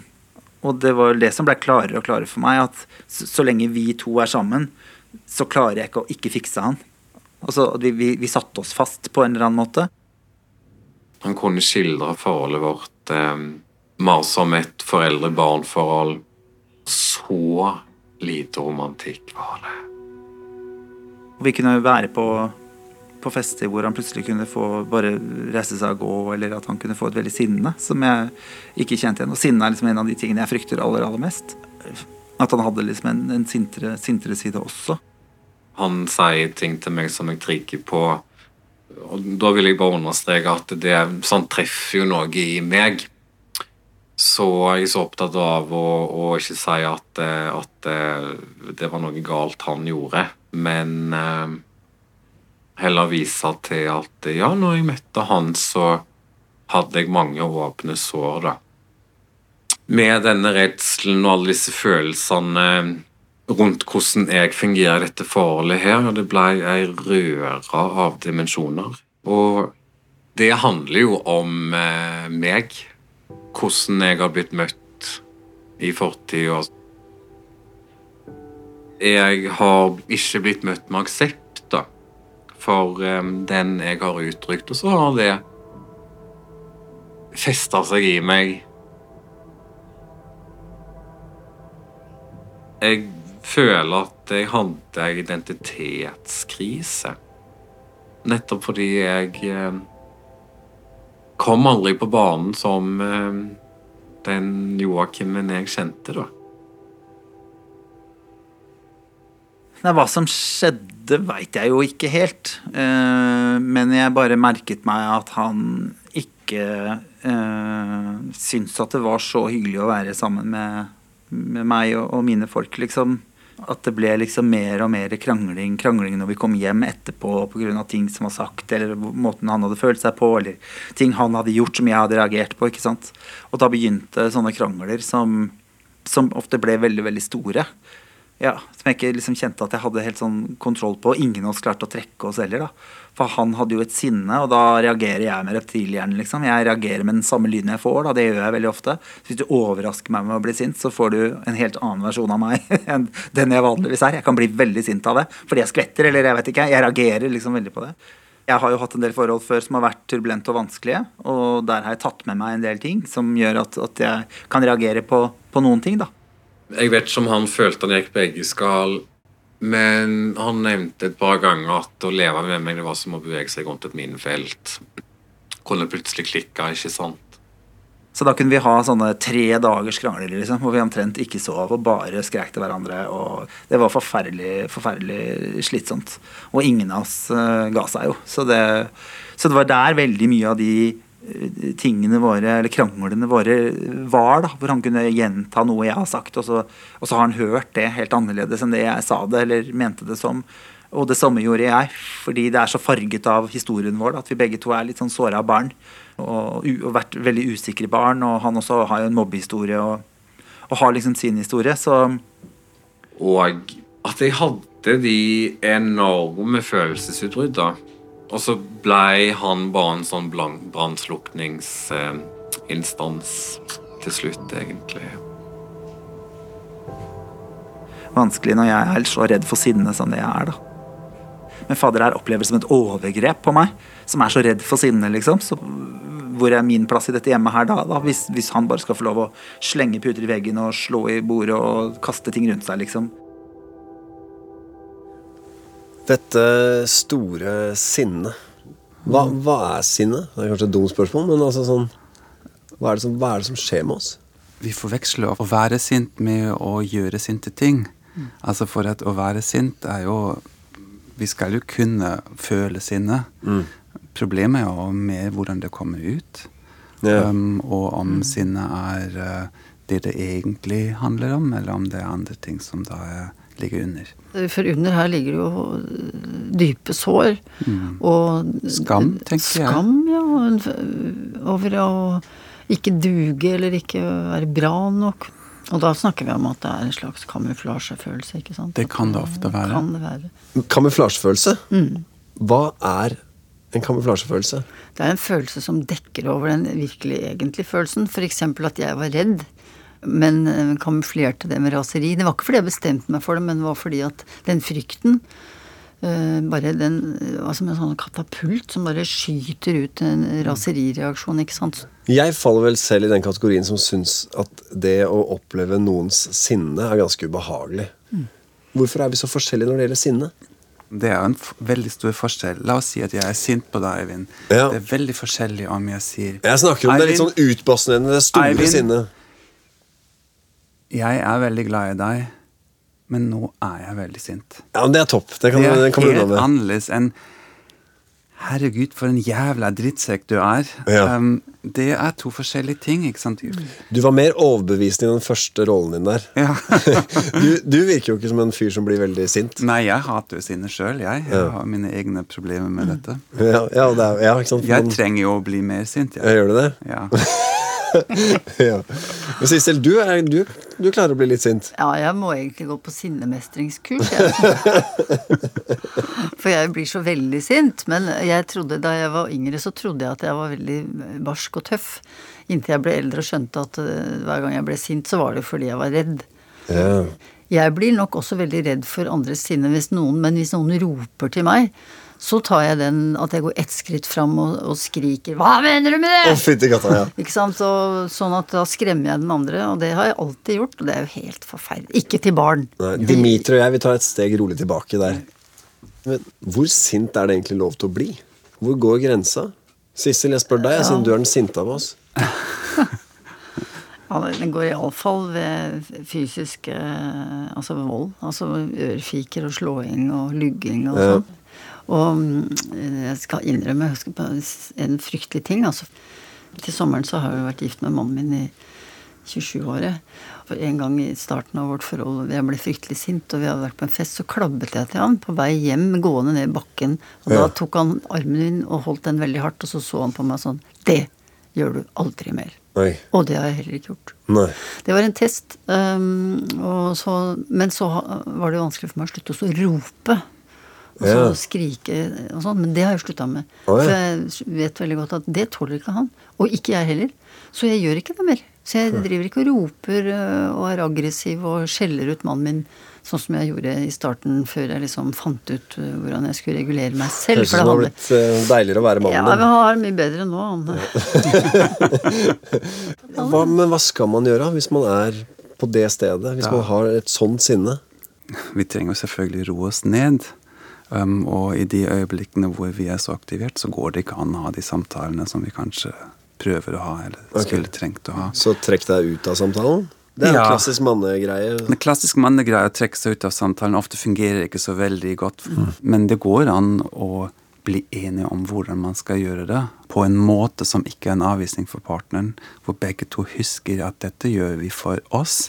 Og det var det som ble klarere og klarere for meg, at så, så lenge vi to er sammen, så klarer jeg ikke å ikke fikse han. Altså, vi, vi, vi satte oss fast på en eller annen måte. Han kunne skildre forholdet vårt eh, mer som et foreldre-barn-forhold. Så lite romantikk var det. Og vi kunne være på, på fester hvor han plutselig kunne få bare reise seg og gå, eller at han kunne få et veldig sinne som jeg ikke kjente igjen. Og sinne er liksom en av de tingene jeg frykter aller, aller mest. At han hadde liksom en, en sintere, sintere side også. Han sier ting til meg som jeg trigger på. Og da vil jeg bare understreke at det sånn treffer jo noe i meg. Så jeg er så opptatt av å, å ikke si at, eh, at eh, det var noe galt han gjorde, men eh, heller vise til at ja, når jeg møtte han, så hadde jeg mange åpne sår, da. Med denne redselen og alle disse følelsene rundt hvordan jeg fungerer i dette forholdet her, og det ble ei røre av dimensjoner. Og det handler jo om eh, meg. Hvordan jeg har blitt møtt i fortida. Jeg har ikke blitt møtt med aksept for eh, den jeg har uttrykt, og så har det festa seg i meg. Jeg føler at jeg hadde en identitetskrise. Nettopp fordi jeg eh, kom aldri på banen som eh, den Joakimen jeg kjente, da. Nei, hva som skjedde, veit jeg jo ikke helt. Eh, men jeg bare merket meg at han ikke eh, syntes at det var så hyggelig å være sammen med, med meg og, og mine folk, liksom. At det ble liksom mer og mer krangling, krangling når vi kom hjem etterpå pga. ting som var sagt, eller måten han hadde følt seg på, eller ting han hadde gjort som jeg hadde reagert på. ikke sant? Og da begynte sånne krangler som, som ofte ble veldig, veldig store. Ja, som jeg ikke liksom kjente at jeg hadde helt sånn kontroll på. Ingen av oss klarte å trekke oss heller. da. For han hadde jo et sinne, og da reagerer jeg med reptilhjernen. liksom. Jeg reagerer med den samme lyden jeg får. da, Det gjør jeg veldig ofte. Så Hvis du overrasker meg med å bli sint, så får du en helt annen versjon av meg enn den jeg vanligvis er. Jeg kan bli veldig sint av det fordi jeg skvetter, eller jeg vet ikke. Jeg reagerer liksom veldig på det. Jeg har jo hatt en del forhold før som har vært turbulente og vanskelige, og der har jeg tatt med meg en del ting som gjør at, at jeg kan reagere på, på noen ting, da. Jeg vet ikke om han følte han gikk begge skal, men han nevnte et par ganger at å leve med meg det var som å bevege seg rundt et minefelt. Kunne plutselig klikka, ikke sant? Så da kunne vi ha sånne tre dagers krangler liksom, hvor vi omtrent ikke sov og bare skrek til hverandre. og Det var forferdelig, forferdelig slitsomt. Og ingen av oss uh, ga seg jo. Så det, så det, var der veldig mye av de tingene våre, eller kranglene våre, var. da, Hvor han kunne gjenta noe jeg har sagt, og så, og så har han hørt det helt annerledes enn det jeg sa det, eller mente det som. Og det samme gjorde jeg, fordi det er så farget av historien vår at vi begge to er litt sånn såra barn. Og, og, vært veldig usikre barn. Og han også har jo en mobbehistorie og, og har liksom sin historie, så Og at jeg hadde de enorme følelsesutbruddene. Og så blei han bare en sånn brannslukningsinstans til slutt, egentlig. Vanskelig når jeg er så redd for sinne som det jeg er, da. Men fader her opplever som et overgrep på meg, som er så redd for sinne, liksom. Så hvor er min plass i dette hjemmet her da? da? Hvis, hvis, han bare skal få lov å slenge puter i veggen og slå i bordet og kaste ting rundt seg, liksom. Dette store sinnet. Hva, hva, er sinne? Det er kanskje et dumt spørsmål, men altså sånn hva er, som, hva er, det som, skjer med oss? Vi forveksler å være sint med å gjøre sinte ting. Mm. Altså For at å være sint er jo vi skal jo kunne føle sinne. Mm. Problemet er jo med hvordan det kommer ut. Ja. Um, og om mm. sinnet er uh, det det egentlig handler om, eller om det er andre ting som da er, ligger under. For under her ligger det jo dype sår. Mm. Og Skam, tenker jeg. Skam, ja. Over å ikke duge eller ikke være bra nok. Og da snakker vi om at det er en slags kamuflasjefølelse. ikke sant? Det kan det ofte være. Kan det være. Kamuflasjefølelse? Mm. Hva er en kamuflasjefølelse? Det er en følelse som dekker over den virkelig egentlige følelsen. F.eks. at jeg var redd, men eh, kamuflerte det med raseri. Det var ikke fordi jeg bestemte meg for det, men det var fordi at den frykten Uh, bare den var som en sånn katapult som bare skyter ut en raserireaksjon, ikke sant. Jeg faller vel selv i den kategorien som syns at det å oppleve noens sinne er ganske ubehagelig. Mm. Hvorfor er vi så forskjellige når det gjelder sinne? Det er en veldig stor forskjell. La oss si at jeg er sint på deg, Eivind. Ja. Det er veldig forskjellig om jeg sier Jeg snakker om Eivind, det litt sånn utbassende, det store Eivind, sinnet. Jeg er veldig glad i deg men nå er jeg veldig sint. Ja, men Det er topp. Det, kan, det er kan helt annerledes enn Herregud, for en jævla drittsekk du er. Ja. Um, det er to forskjellige ting. ikke sant? Du var mer overbevisende i den første rollen din der. Ja. du, du, virker jo ikke som en fyr som blir veldig sint. Nei, jeg hater jo sinne sjøl. Jeg. jeg ja. har mine egne problemer med dette. Ja, er, ikke sant? Jeg trenger jo å bli mer sint. Jeg. Gjør du det? Ja. ja. Men Sissel, du, du, du, klarer å bli litt sint? Ja, jeg må egentlig gå på sinnemestringskurs. For jeg blir så veldig sint. Men jeg trodde, da jeg var yngre, så trodde jeg at jeg var veldig barsk og tøff. Inntil jeg ble eldre og skjønte at uh, hver gang jeg ble sint, så var det fordi jeg var redd. Ja. Jeg blir nok også veldig redd for andres sinne hvis noen, men hvis noen roper til meg, så tar jeg den at jeg går ett skritt fram og, og, skriker 'Hva mener du med det?' Oh, gata, ja. Ikke sant? Så, sånn at da skremmer jeg den andre, og det har jeg alltid gjort. Og det er jo helt forferdelig. Ikke til barn. Nei, Dimitri og jeg vi tar et steg rolig tilbake der. Men hvor sint er det egentlig lov til å bli? Hvor går grensa? Sissel, jeg spør deg, ja. siden du er den sinte av oss. Ja, den går iallfall ved fysisk eh, altså vold. Altså ørefiker og slåing og lugging og sånn. Og mm, jeg skal innrømme jeg på en fryktelig ting. altså Til sommeren så har jeg vært gift med mannen min i 27-året. For En gang i starten av vårt forhold jeg ble fryktelig sint, og vi hadde vært på en fest, så klabbet jeg til han på vei hjem, gående ned bakken. Og ja. da tok han armen min og holdt den veldig hardt, og så så han på meg sånn Det gjør du aldri mer. Nei. Og det har jeg heller ikke gjort. Nei. Det var en test, um, og så, men så var det jo vanskelig for meg å slutte å rope. Og så Ja. skrike og sånn. Men det har jeg slutta med. Oh, ja. For jeg vet veldig godt at det tåler ikke han. Og ikke jeg heller. Så jeg gjør ikke det mer. Så jeg driver ikke og roper øh, og er aggressiv og skjeller ut mannen min sånn som jeg gjorde i starten, før jeg liksom fant ut øh, hvordan jeg skulle regulere meg selv. Høres ut som det har blitt eh, deiligere å være mannen ja, vi har det mye bedre nå, han. Hva, men hva skal man gjøre hvis man er på det stedet? Hvis Ja. man har et sånt sinne? Vi trenger selvfølgelig roe oss ned. Um, og i de øyeblikkene hvor vi er så aktivert, så går det ikke an å ha de samtalene som vi kanskje prøver å ha, eller Ok. skulle trengt å ha. Så trekk deg ut av samtalen? Det er en klassisk mannegreie. En klassisk mannegreie å trekke seg ut av samtalen ofte fungerer ikke så veldig godt. Men det går an å bli enige om hvordan man skal gjøre det. På en måte som ikke er en avvisning for partneren. Hvor begge to husker at dette gjør vi for oss.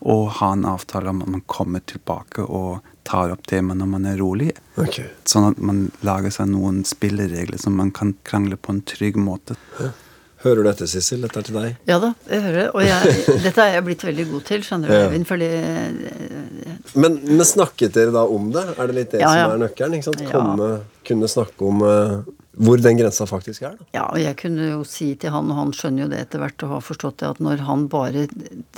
Og ha en avtale om at man kommer tilbake og tar opp temaet når man er rolig. Okay. Sånn at man lager seg noen spilleregler som man kan krangle på en trygg måte. Hører du dette, Sissel? Dette er til deg. Ja da, jeg hører det. Og jeg, dette er jeg blitt veldig god til, skjønner du, Ja. Eivind. Fordi Men, men snakket dere da om det? Er det litt det Ja, ja. som er nøkkelen? ikke sant? Ja. Komme, kunne snakke om eh, hvor den grensa faktisk er? da. Ja, og jeg kunne jo si til han, og han skjønner jo det etter hvert og har forstått det, at når han bare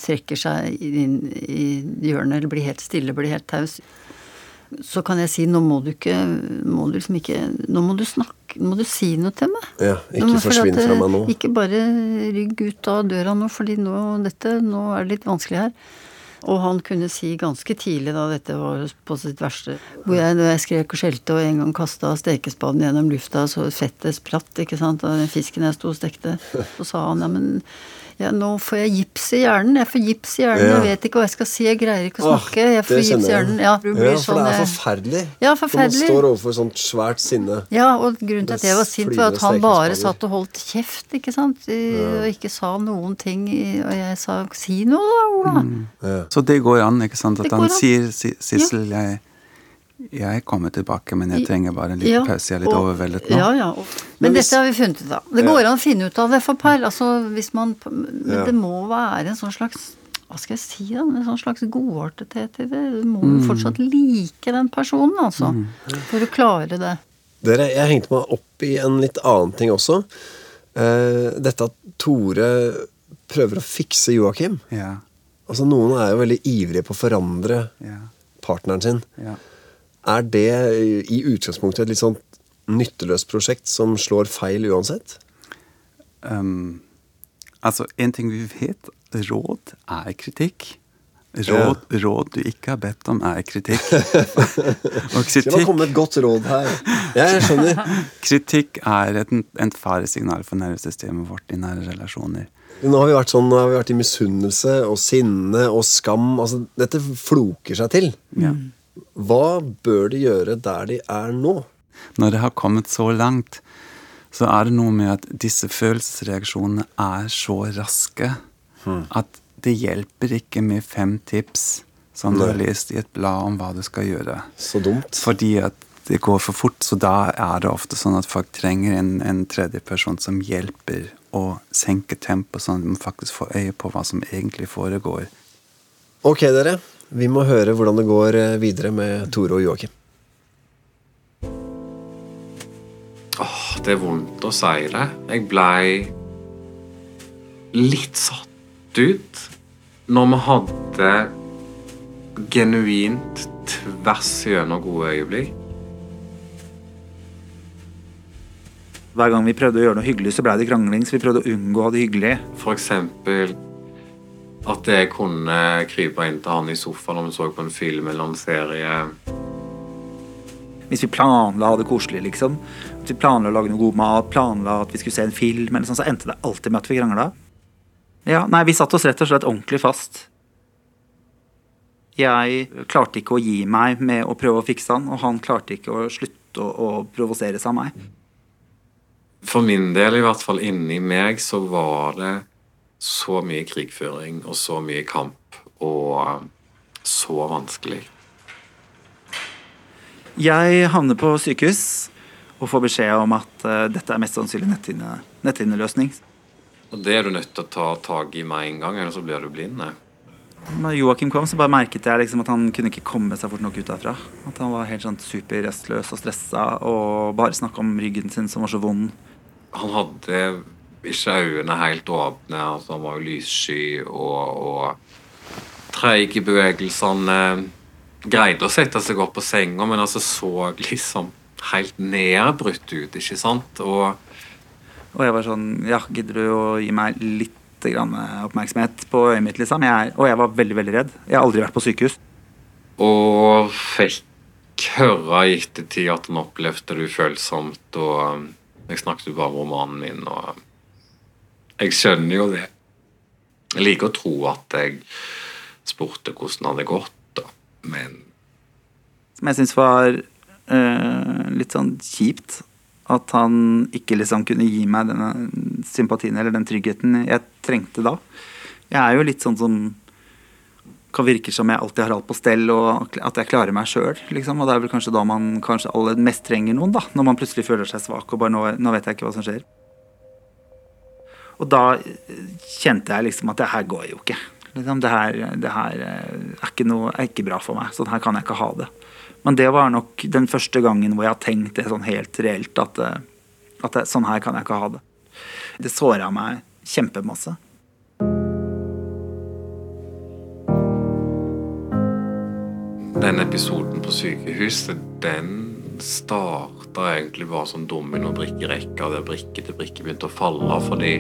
trekker seg inn i hjørnet eller blir helt stille, blir helt taus, så kan jeg si nå må du ikke må du liksom ikke Nå må du snakke, nå må du si noe til meg. Ja, ikke må- forsvinn fra meg nå. Ikke bare rygg ut av døra nå, fordi nå, dette, nå er det litt vanskelig her. Og han kunne si ganske tidlig da dette var på sitt verste. Hvor jeg, jeg skrek og skjelte og en gang kasta stekespaden gjennom lufta så fettet spratt, ikke sant, av den fisken jeg sto og stekte, så sa han ja, men ja, nå får jeg gips i hjernen. Jeg får gips i hjernen. Ja. Jeg vet ikke hva jeg skal si. Jeg greier ikke å snakke. Jeg får gips i hjernen. Ja, du blir Ja, for sånn det er eh, forferdelig. Ja, Når forferdelig. man står overfor sånt svært sinne. Ja, og grunnen til at jeg var sint, var at han bare satt og holdt kjeft, ikke sant, I- og ikke sa noen ting. Og jeg sa 'si noe, da, Ola'. Så det går an, ikke sant? At han an. sier "Si- Sissel, jeg, jeg kommer tilbake, men jeg trenger bare en liten Ja, pause. Jeg er litt og- overveldet nå. Ja, ja. og- Men Men hvis- dette har vi funnet ut av. Det går an å finne ut av det for par. Altså, hvis man Men Ja. det må være en sånn slags hva skal jeg si da, en sånn slags godartethet i det. Du må Mm. fortsatt like den personen, altså. For å klare det. Dere, jeg hengte meg opp i en litt annen ting også. Uh, dette at Tore prøver å fikse Joakim. Ja, Altså, noen er jo veldig ivrige på å forandre ja, partneren sin. ja. Er det i utgangspunktet et litt sånn nytteløst prosjekt som slår feil uansett? Um, altså, en ting vi vet, råd er kritikk. Råd, råd du ikke har bedt om, er kritikk. Og Skal man komme med et godt råd her? Jeg skjønner. kritikk er et, et faresignal for nervesystemet vårt i nære relasjoner. Nå har vi vært sånn, har vi vært i misunnelse og sinne og skam. Altså, dette floker seg til. Ja. Hva bør de gjøre der de er nå? Når det har kommet så langt, så er det noe med at disse følelsesreaksjonene er så raske at det hjelper ikke med fem tips som du har Nei. lest i et blad om hva du skal gjøre. Så dumt. Fordi at det går for fort, så da er det ofte sånn at folk trenger en, en tredje person som hjelper å senke tempoet, sånn at de faktisk får øye på hva som egentlig foregår. Ok, dere. Vi må høre hvordan det går eh, videre med Tore og Joakim. Åh, det er vondt å si det. Jeg blei litt satt ut når vi hadde genuint tvers gjennom gode øyeblikk. Hver gang vi prøvde å gjøre noe hyggelig, så ble det krangling. Så vi prøvde å unngå å ha det hyggelig. For eksempel at jeg kunne krype inn til han i sofaen når vi så på en film eller en serie. Hvis vi planla å ha det koselig, liksom. Hvis vi planla å lage noe god mat, planla at vi skulle se en film, eller sånn, så endte det alltid med at vi krangla. Ja, nei, vi satte oss rett og slett ordentlig fast. Jeg klarte ikke å gi meg med å prøve å fikse han, og han klarte ikke å slutte å, å seg av meg. For min del, i hvert fall inni meg, så var det så mye krigføring og så mye kamp og så vanskelig. Jeg havner på sykehus og får beskjed om at eh, dette er mest sannsynlig netthinne, netthinneløsning. Og det er du nødt til å ta tak i med en gang, ellers så blir du blind. Når Joakim kom, så bare merket jeg liksom at han kunne ikke komme seg fort nok ut derfra. At han var helt sånn superrestløs og stressa og bare snakka om ryggen sin som var så vond. Han hadde ikke øynene helt åpne, altså han var jo lyssky og, og treig i bevegelsene. Greide å sette seg opp på senga, men altså så liksom helt nedbrutt ut, ikke sant? Og Og jeg var sånn Ja, gidder du å gi meg litt grann oppmerksomhet på øyet mitt, liksom? Jeg og jeg var veldig, veldig redd. Jeg har aldri vært på sykehus. Og fikk høre i ettertid at han opplevde det ufølsomt. Og um, jeg snakket jo bare om romanen min, og jeg skjønner jo det. Jeg liker å tro at jeg spurte hvordan det hadde gått, da. Men Som jeg syns var eh, litt sånn kjipt. At han ikke liksom kunne gi meg denne sympatien eller den tryggheten jeg trengte da. Jeg er jo litt sånn som kan virke som jeg alltid har alt på stell, og at jeg klarer meg sjøl. Liksom. Og det er vel kanskje da man kanskje aller mest trenger noen, da. Når man plutselig føler seg svak og bare nå, nå vet jeg ikke hva som skjer. Og da eh, kjente jeg liksom at det her går jo ikke. Liksom, det her, det her eh, er, ikke noe, er ikke bra for meg. Sånn her kan jeg ikke ha det. Men det var nok den første gangen hvor jeg har tenkt det sånn helt reelt at, eh, at det, sånn her kan jeg ikke ha det. Det såra meg kjempemasse. den episoden på sykehuset, den starta egentlig bare som dominobrikkerekka der brikke til brikke begynte å falle. Fordi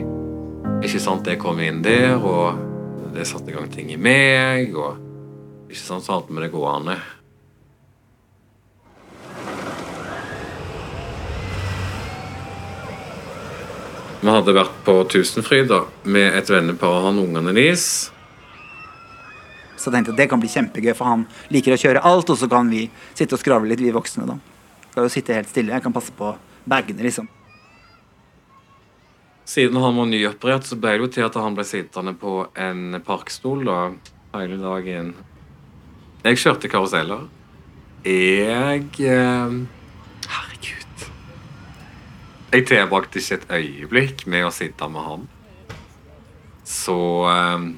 ikke sant, jeg kom inn der, og det satte i gang ting i meg. og ikke sant, så alt med det gående. Vi hadde vært på Tusenfryd da, med et vennepar og han ungene deres. Så jeg tenkte jeg det kan bli kjempegøy, for han liker å kjøre alt, og så kan vi sitte og skravle litt, vi voksne, da. Skal jo sitte helt stille. Jeg kan passe på bagene, liksom. Siden han var nyoperert, så ble det jo til at han ble sittende på en parkstol da, hele dagen. Jeg kjørte karuseller. Jeg eh, Herregud. Jeg tilbrakte ikke et øyeblikk med å sitte med han. Så eh,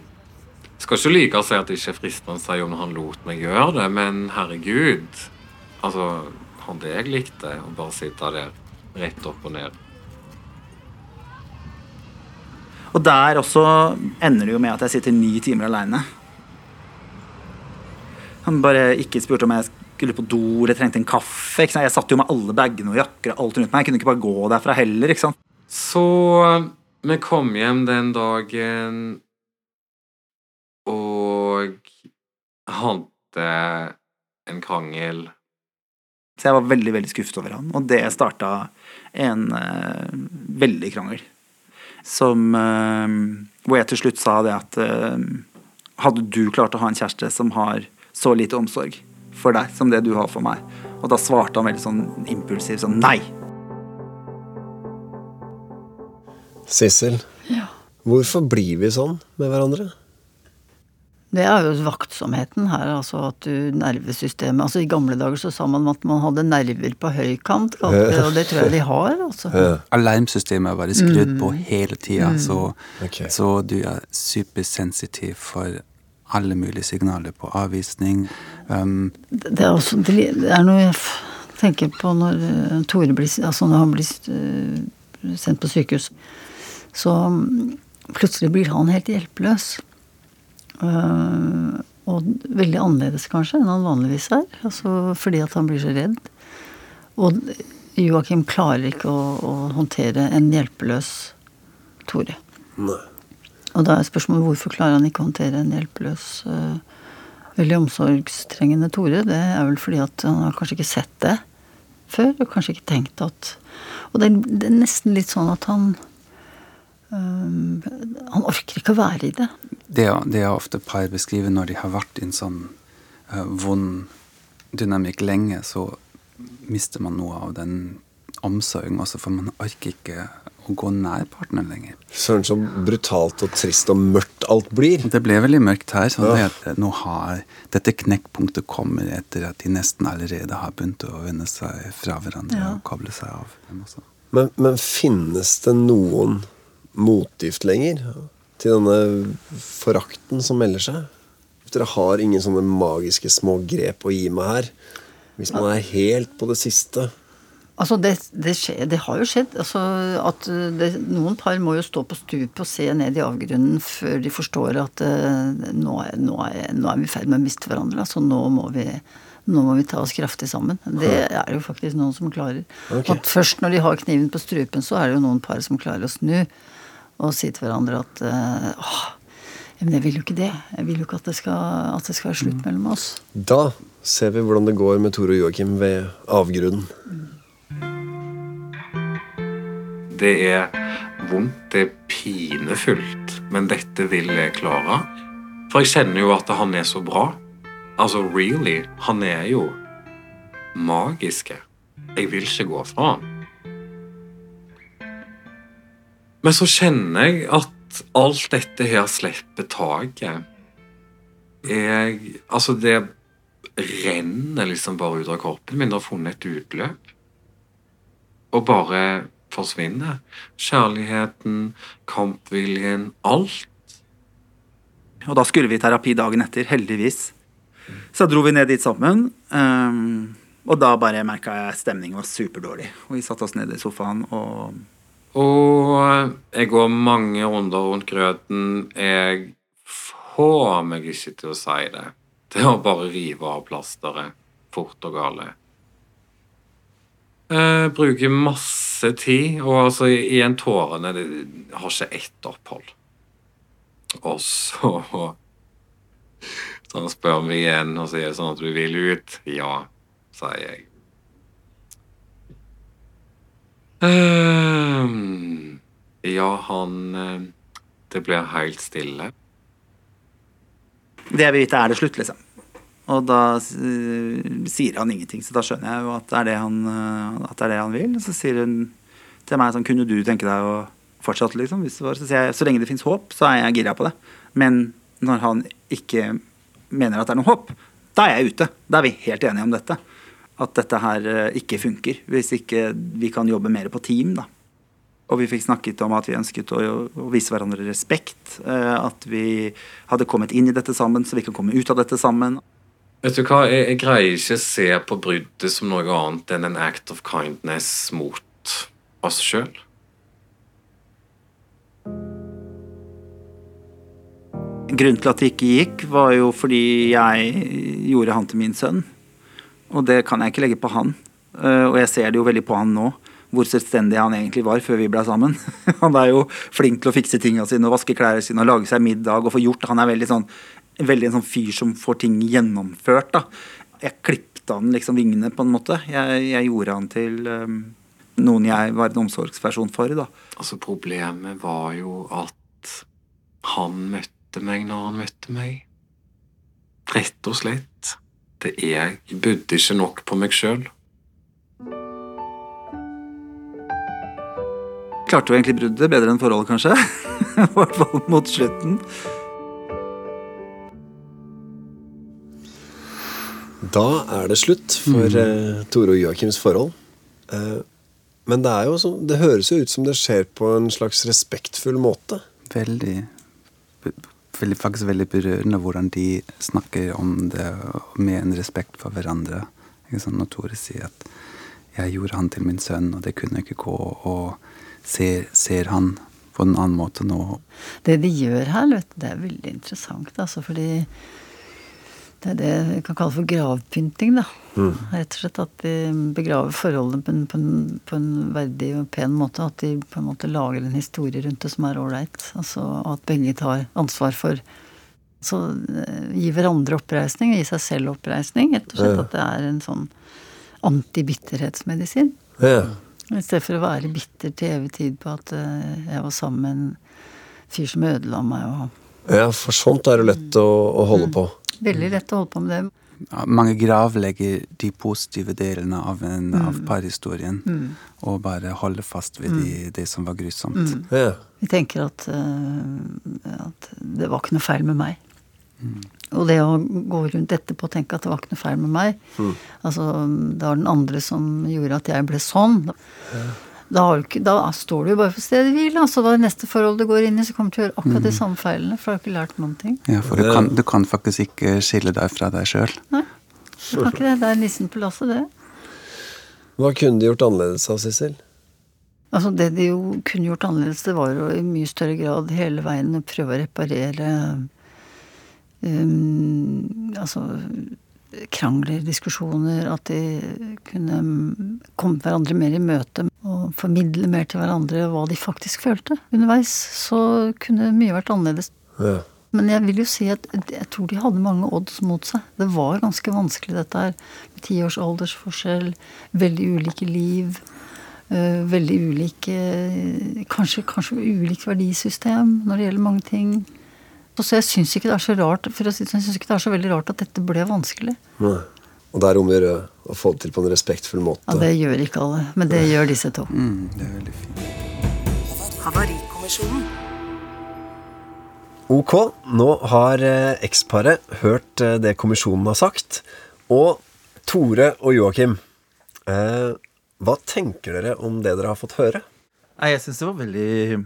Skal ikke like å si at det ikke er fristende å si om han lot meg gjøre det, men herregud. Altså, han det jeg likte, å bare sitte der rett opp og ned. Og der også ender det jo med at jeg sitter ni timer aleine. Han bare ikke spurte om jeg skulle på do eller trengte en kaffe. Jeg satt jo med alle bagene og jakker og alt rundt meg. Jeg kunne ikke bare gå derfra heller. ikke sant? Så vi kom hjem den dagen og hadde en krangel. Så jeg var veldig veldig skuffet over han, og det starta en uh, veldig krangel. Som eh, Hvor jeg til slutt sa det at eh, hadde du klart å ha en kjæreste som har så lite omsorg for deg som det du har for meg? Og da svarte han veldig sånn impulsivt sånn nei. Sissel, Ja. hvorfor blir vi sånn med hverandre? Det er jo vaktsomheten her, altså at du nervesystemet Altså i gamle dager så sa man at man hadde nerver på høykant, og det tror jeg de har, altså. Alarmsystemet var skrudd på hele tida, så, okay. så du er supersensitiv for alle mulige signaler på avvisning. Um, Det er også det er noe jeg tenker på når eh, Tore blir Altså når han blir eh, sendt på sykehus, så mm, plutselig blir han helt hjelpeløs. Eh, og veldig annerledes kanskje enn han vanligvis er. Altså fordi at han blir så redd. Og Joakim klarer ikke å, å håndtere en hjelpeløs Tore. Nei. Og da er spørsmålet hvorfor klarer han ikke å håndtere en hjelpeløs, uh, veldig omsorgstrengende Tore? Det er vel fordi at han har kanskje ikke sett det før, og kanskje ikke tenkt at Og det det er nesten litt sånn at han eh, Han orker ikke å være i det. Det, det er ofte par beskriver når de har vært i en sånn uh, vond dynamikk lenge, så mister man noe av den omsorgen også, for man orker ikke å gå nær partneren lenger. Søren, så brutalt og trist og mørkt alt blir. Det ble veldig mørkt her. så Ja. det at nå har Dette knekkpunktet kommer etter at de nesten allerede har begynt å vende seg fra hverandre Ja. og koble seg av. Men, men finnes det noen motgift lenger til denne forakten som melder seg? Dere har ingen sånne magiske små grep å gi meg her. Hvis man er helt på det siste. Altså, det, det, skjer, det har jo skjedd. Altså, at det, noen par må jo stå på stupet og se ned i avgrunnen før de forstår at uh, nå, er, nå, er, nå, er, vi i ferd med å miste hverandre. Altså, nå må vi nå må vi ta oss kraftig sammen. Det er jo faktisk noen som klarer. Okay. At først når de har kniven på strupen, så er det jo noen par som klarer å snu og si til hverandre at uh, åh, men jeg vil jo ikke det. Jeg vil jo ikke at det skal, at det skal være slutt mellom oss. Da ser vi hvordan det går med Tore og Joakim ved avgrunnen. Det er vondt, det er pinefullt, men dette vil jeg klare. For jeg kjenner jo at han er så bra. Altså, really. Han er jo magiske. Jeg vil ikke gå fra han. Men så kjenner jeg at alt dette her slipper taket. Jeg Altså, det renner liksom bare ut av kroppen min. Det har funnet et utløp. Og bare forsvinner. Kjærligheten, kampviljen, alt. Og da skulle vi i terapi dagen etter, heldigvis. Så dro vi ned dit sammen. Um, og da bare merka jeg stemningen var superdårlig. Og vi satte oss ned i sofaen og Og jeg går mange runder rundt grøten. Jeg får meg ikke til å si det. Det er å bare rive av plasteret fort og gale. Jeg bruker masse tid, og altså igjen tårene det har ikke ett opphold. Og så så han spør meg igjen og sier sånn at du vil ut. Ja, sier jeg. Um, ja, han eh, Det ble helt stille. Det jeg vil vite, er det slutt, liksom. Og da uh, sier han ingenting, så da skjønner jeg jo at det er det han, uh, det er det han vil. Og så sier hun til meg sånn Kunne du tenke deg å fortsette, liksom? så sier jeg så lenge det fins håp, så er jeg gira på det. Men når han ikke mener at det er noe håp, da er jeg ute. Da er vi helt enige om dette. At dette her eh, ikke funker. Hvis ikke vi kan jobbe mer på team, da. Og vi fikk snakket om at vi ønsket å, å vise hverandre respekt. Eh, at vi hadde kommet inn i dette sammen, så vi kan komme ut av dette sammen. Vet du hva, jeg, jeg greier ikke å se på bruddet som noe annet enn en act of kindness mot oss sjøl. Grunnen til at det ikke gikk, var jo fordi jeg gjorde han til min sønn. Og det kan jeg ikke legge på han. Eh, og jeg ser det jo veldig på han nå, hvor selvstendig han egentlig var før vi ble sammen. Han er jo flink til å fikse tinga sine og vaske klærne sine og lage seg middag og få gjort. Han er veldig sånn, veldig en sånn fyr som får ting gjennomført. da. Jeg klippte han liksom vingene, på en måte. Jeg, jeg gjorde han til um, noen jeg var en omsorgsperson for. da. Altså Problemet var jo at han møtte meg når han møtte meg. Rett og slett. Det er Jeg budde ikke nok på meg sjøl. Klarte jo egentlig bruddet bedre enn forholdet, kanskje. I hvert fall mot slutten. Da er det slutt for mm. uh, Tore og Joakims forhold. Uh, men det, er jo så, det høres jo ut som det skjer på en slags respektfull måte. Veldig veldig, faktisk veldig berørende hvordan de snakker om det med en respekt for hverandre. Sånn, når Tore sier at 'jeg gjorde han til min sønn, og det kunne ikke gå', og ser, ser han på en annen måte nå. Det de gjør her, det er veldig interessant, altså, fordi det er det vi kan kalle for gravpynting, da. Mm. Rett og slett at de begraver forholdene på en, på, en, på en, verdig og pen måte. At de på en måte lager en historie rundt det som er ålreit. Altså, at begge tar ansvar for Så eh, gi hverandre oppreisning, og gi seg selv oppreisning. Rett og slett ja. at det er en sånn antibitterhetsmedisin. Ja. I stedet for å være bitter til evig tid på at uh, jeg var sammen med en fyr som ødela meg. og ja, for sånt er det lett å, å holde mm. på. Veldig lett å holde på med det. Mange gravlegger de positive delene av, en, mm. av parhistorien. Mm. Og bare holder fast ved de, mm. det som var grusomt. Mm. Ja. Vi tenker at, uh, at, det var ikke noe feil med meg. Mm. Og det å gå rundt etterpå og tenke at det var ikke noe feil med meg Altså, det var den andre som gjorde at jeg ble sånn. Ja. Da, har du ikke, da står du jo bare på stedet hvil. Altså, da neste forhold du går inn i, så kommer du til å gjøre akkurat de samme feilene. For du har ikke lært noen ting. Ja, for du kan, du kan faktisk ikke skille deg fra deg sjøl. Nei, du kan ikke det. Det er nissen på lasset, det. Hva kunne de gjort annerledes av, Sissel? Altså Det de jo kunne gjort annerledes, det var jo i mye større grad hele veien å prøve å reparere um, Altså krangler, diskusjoner, at de kunne komme hverandre mer i møte og formidle mer til hverandre hva de faktisk følte underveis. Så kunne mye vært annerledes. Ja. Men jeg vil jo si at jeg tror de hadde mange odds mot seg. Det var ganske vanskelig dette her. Med ti års aldersforskjell, veldig ulike liv. øh, veldig ulike kanskje, kanskje ulikt verdisystem når det gjelder mange ting. Og Så jeg syns ikke det er så rart for å si det sånn, jeg synes ikke det er så veldig rart at dette ble vanskelig. Nei. Og det er om å gjøre å få det til på en respektfull måte. Ja, Det gjør ikke alle, men det gjør disse to. Mm, det er veldig fint. Ok, nå har eh, eksparet hørt eh, det kommisjonen har sagt. Og Tore og Joakim, eh, hva tenker dere om det dere har fått høre? Nei, jeg syns det var veldig,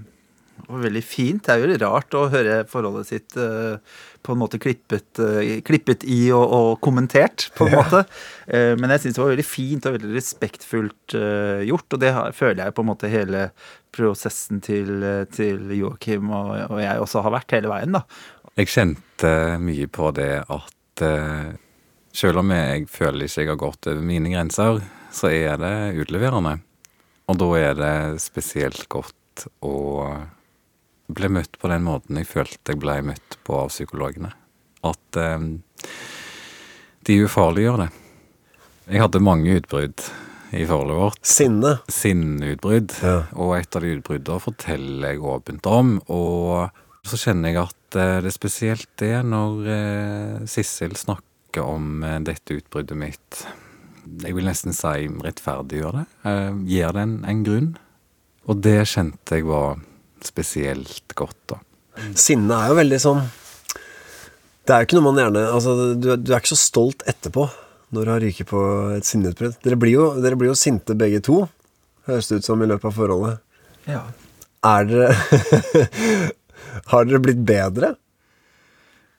var veldig fint. Det er jo rart å høre forholdet sitt eh, på en måte klippet, eh, klippet i og, og kommentert, på en måte. Eh, men jeg syns det var veldig fint og veldig respektfullt gjort. Og det har, føler jeg på en måte hele prosessen til, til Joakim og, og jeg også har vært hele veien, da. Jeg kjente mye på det at selv om jeg føler ikke jeg har gått over mine grenser, så er det utleverende. Og da er det spesielt godt å bli møtt på den måten jeg følte jeg ble møtt på av psykologene. At eh, de ufarliggjør det. Jeg hadde mange utbrudd i forholdet vårt. Sinne. Sinneutbrudd. Ja. Og et av de utbruddene forteller jeg åpent om. Og så kjenner jeg at eh, det er spesielt det når eh, Sissel snakker om eh, dette utbruddet mitt. Jeg vil nesten si rettferdiggjør det. Eh, gir det en, en grunn. Og det kjente jeg var spesielt godt, da. Sinne er jo veldig sånn Det er jo ikke noe man gjerne altså, du, du er ikke så stolt etterpå når du har ryket på et sinneutbrudd. Dere, dere blir jo sinte begge to, høres det ut som i løpet av forholdet. Ja. Er dere Har dere blitt bedre?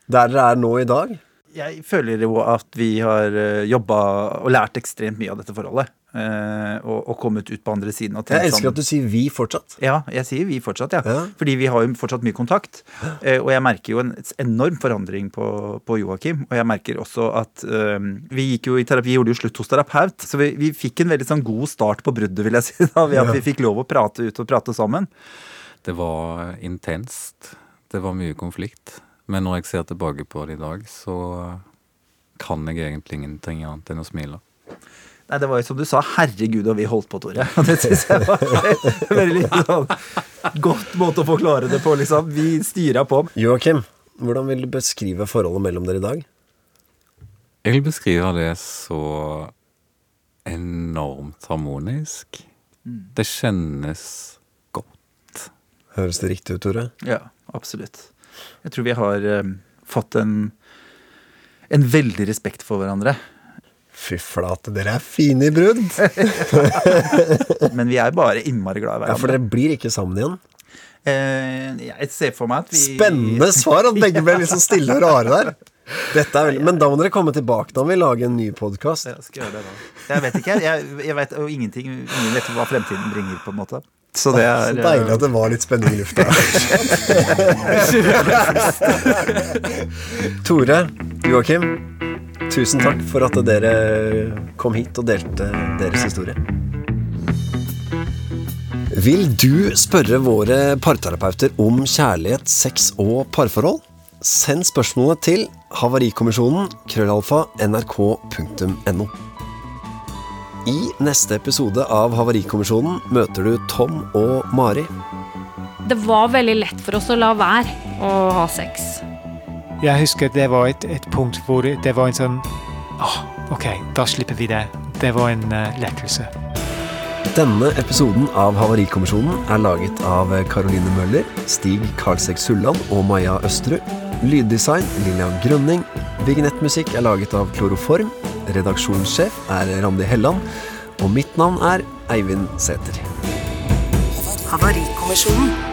Der dere er nå i dag? Jeg føler jo at vi har jobba og lært ekstremt mye av dette forholdet. Eh, Og, og kommet ut på andre siden. Og Jeg elsker sånn- at du sier 'vi' fortsatt. Ja, jeg sier vi fortsatt, ja. Ja. Fordi vi har jo fortsatt mye kontakt. Eh, og jeg merker jo en enorm forandring på, på Joakim. Og jeg merker også at um, vi gikk jo i terapi, gjorde jo slutt hos terapeut. Så vi, vi fikk en veldig sånn god start på bruddet, vil jeg si. da, Ved at Ja. vi fikk lov å prate ut og prate sammen. Det var intenst. Det var mye konflikt. Men når jeg ser tilbake på det i dag, så kan jeg egentlig ingenting annet enn å smile. Nei, det var jo som du sa, herregud og vi holdt på, Tore. Det syns jeg var veldig sånn godt måte å forklare det på, liksom. Vi styra på. Joakim, hvordan vil du beskrive forholdet mellom dere i dag? Jeg vil beskrive det så enormt harmonisk. Det kjennes godt. Høres det riktig ut, Tore? Ja, absolutt. Jeg tror vi har um, fått en, en veldig respekt for hverandre. Fy flate, dere er fine i brudd! Men vi er bare innmari glad i Ja, for dere blir ikke sammen igjen. Eh, jeg ser for meg at vi Spennende svar! At begge ble liksom stille og rare der. Dette er veldig, Men da må dere komme tilbake. Da må vi lage en ny podkast. Da. Jeg vet ikke. Jeg, jeg vet jo ingenting. Ingen vet hva fremtiden bringer, på en måte. Så det er Så deilig at det var litt spenning i lufta. Tore, Joakim, tusen takk for at dere kom hit og delte deres historie. Vil du spørre våre parterapeuter om kjærlighet, sex og parforhold? Send spørsmålet til havarikommisjonen krøllalfa nrk.no. I neste episode av Havarikommisjonen møter du Tom og Mari. Det var veldig lett for oss å la være å ha sex. Jeg husker det var et, et punkt hvor det, var en sånn Åh, ok, da slipper vi det. Det var en uh, lettelse. Denne episoden av Havarikommisjonen er laget av Caroline Møller, Stig Karlsek Sulland og Maja Østerud. Lyddesign Lillian Grønning. Vignettmusikk er laget av Kloroform. Redaksjonssjef er Randi Helland. Og mitt navn er Eivind Sæther. Havarikommisjonen.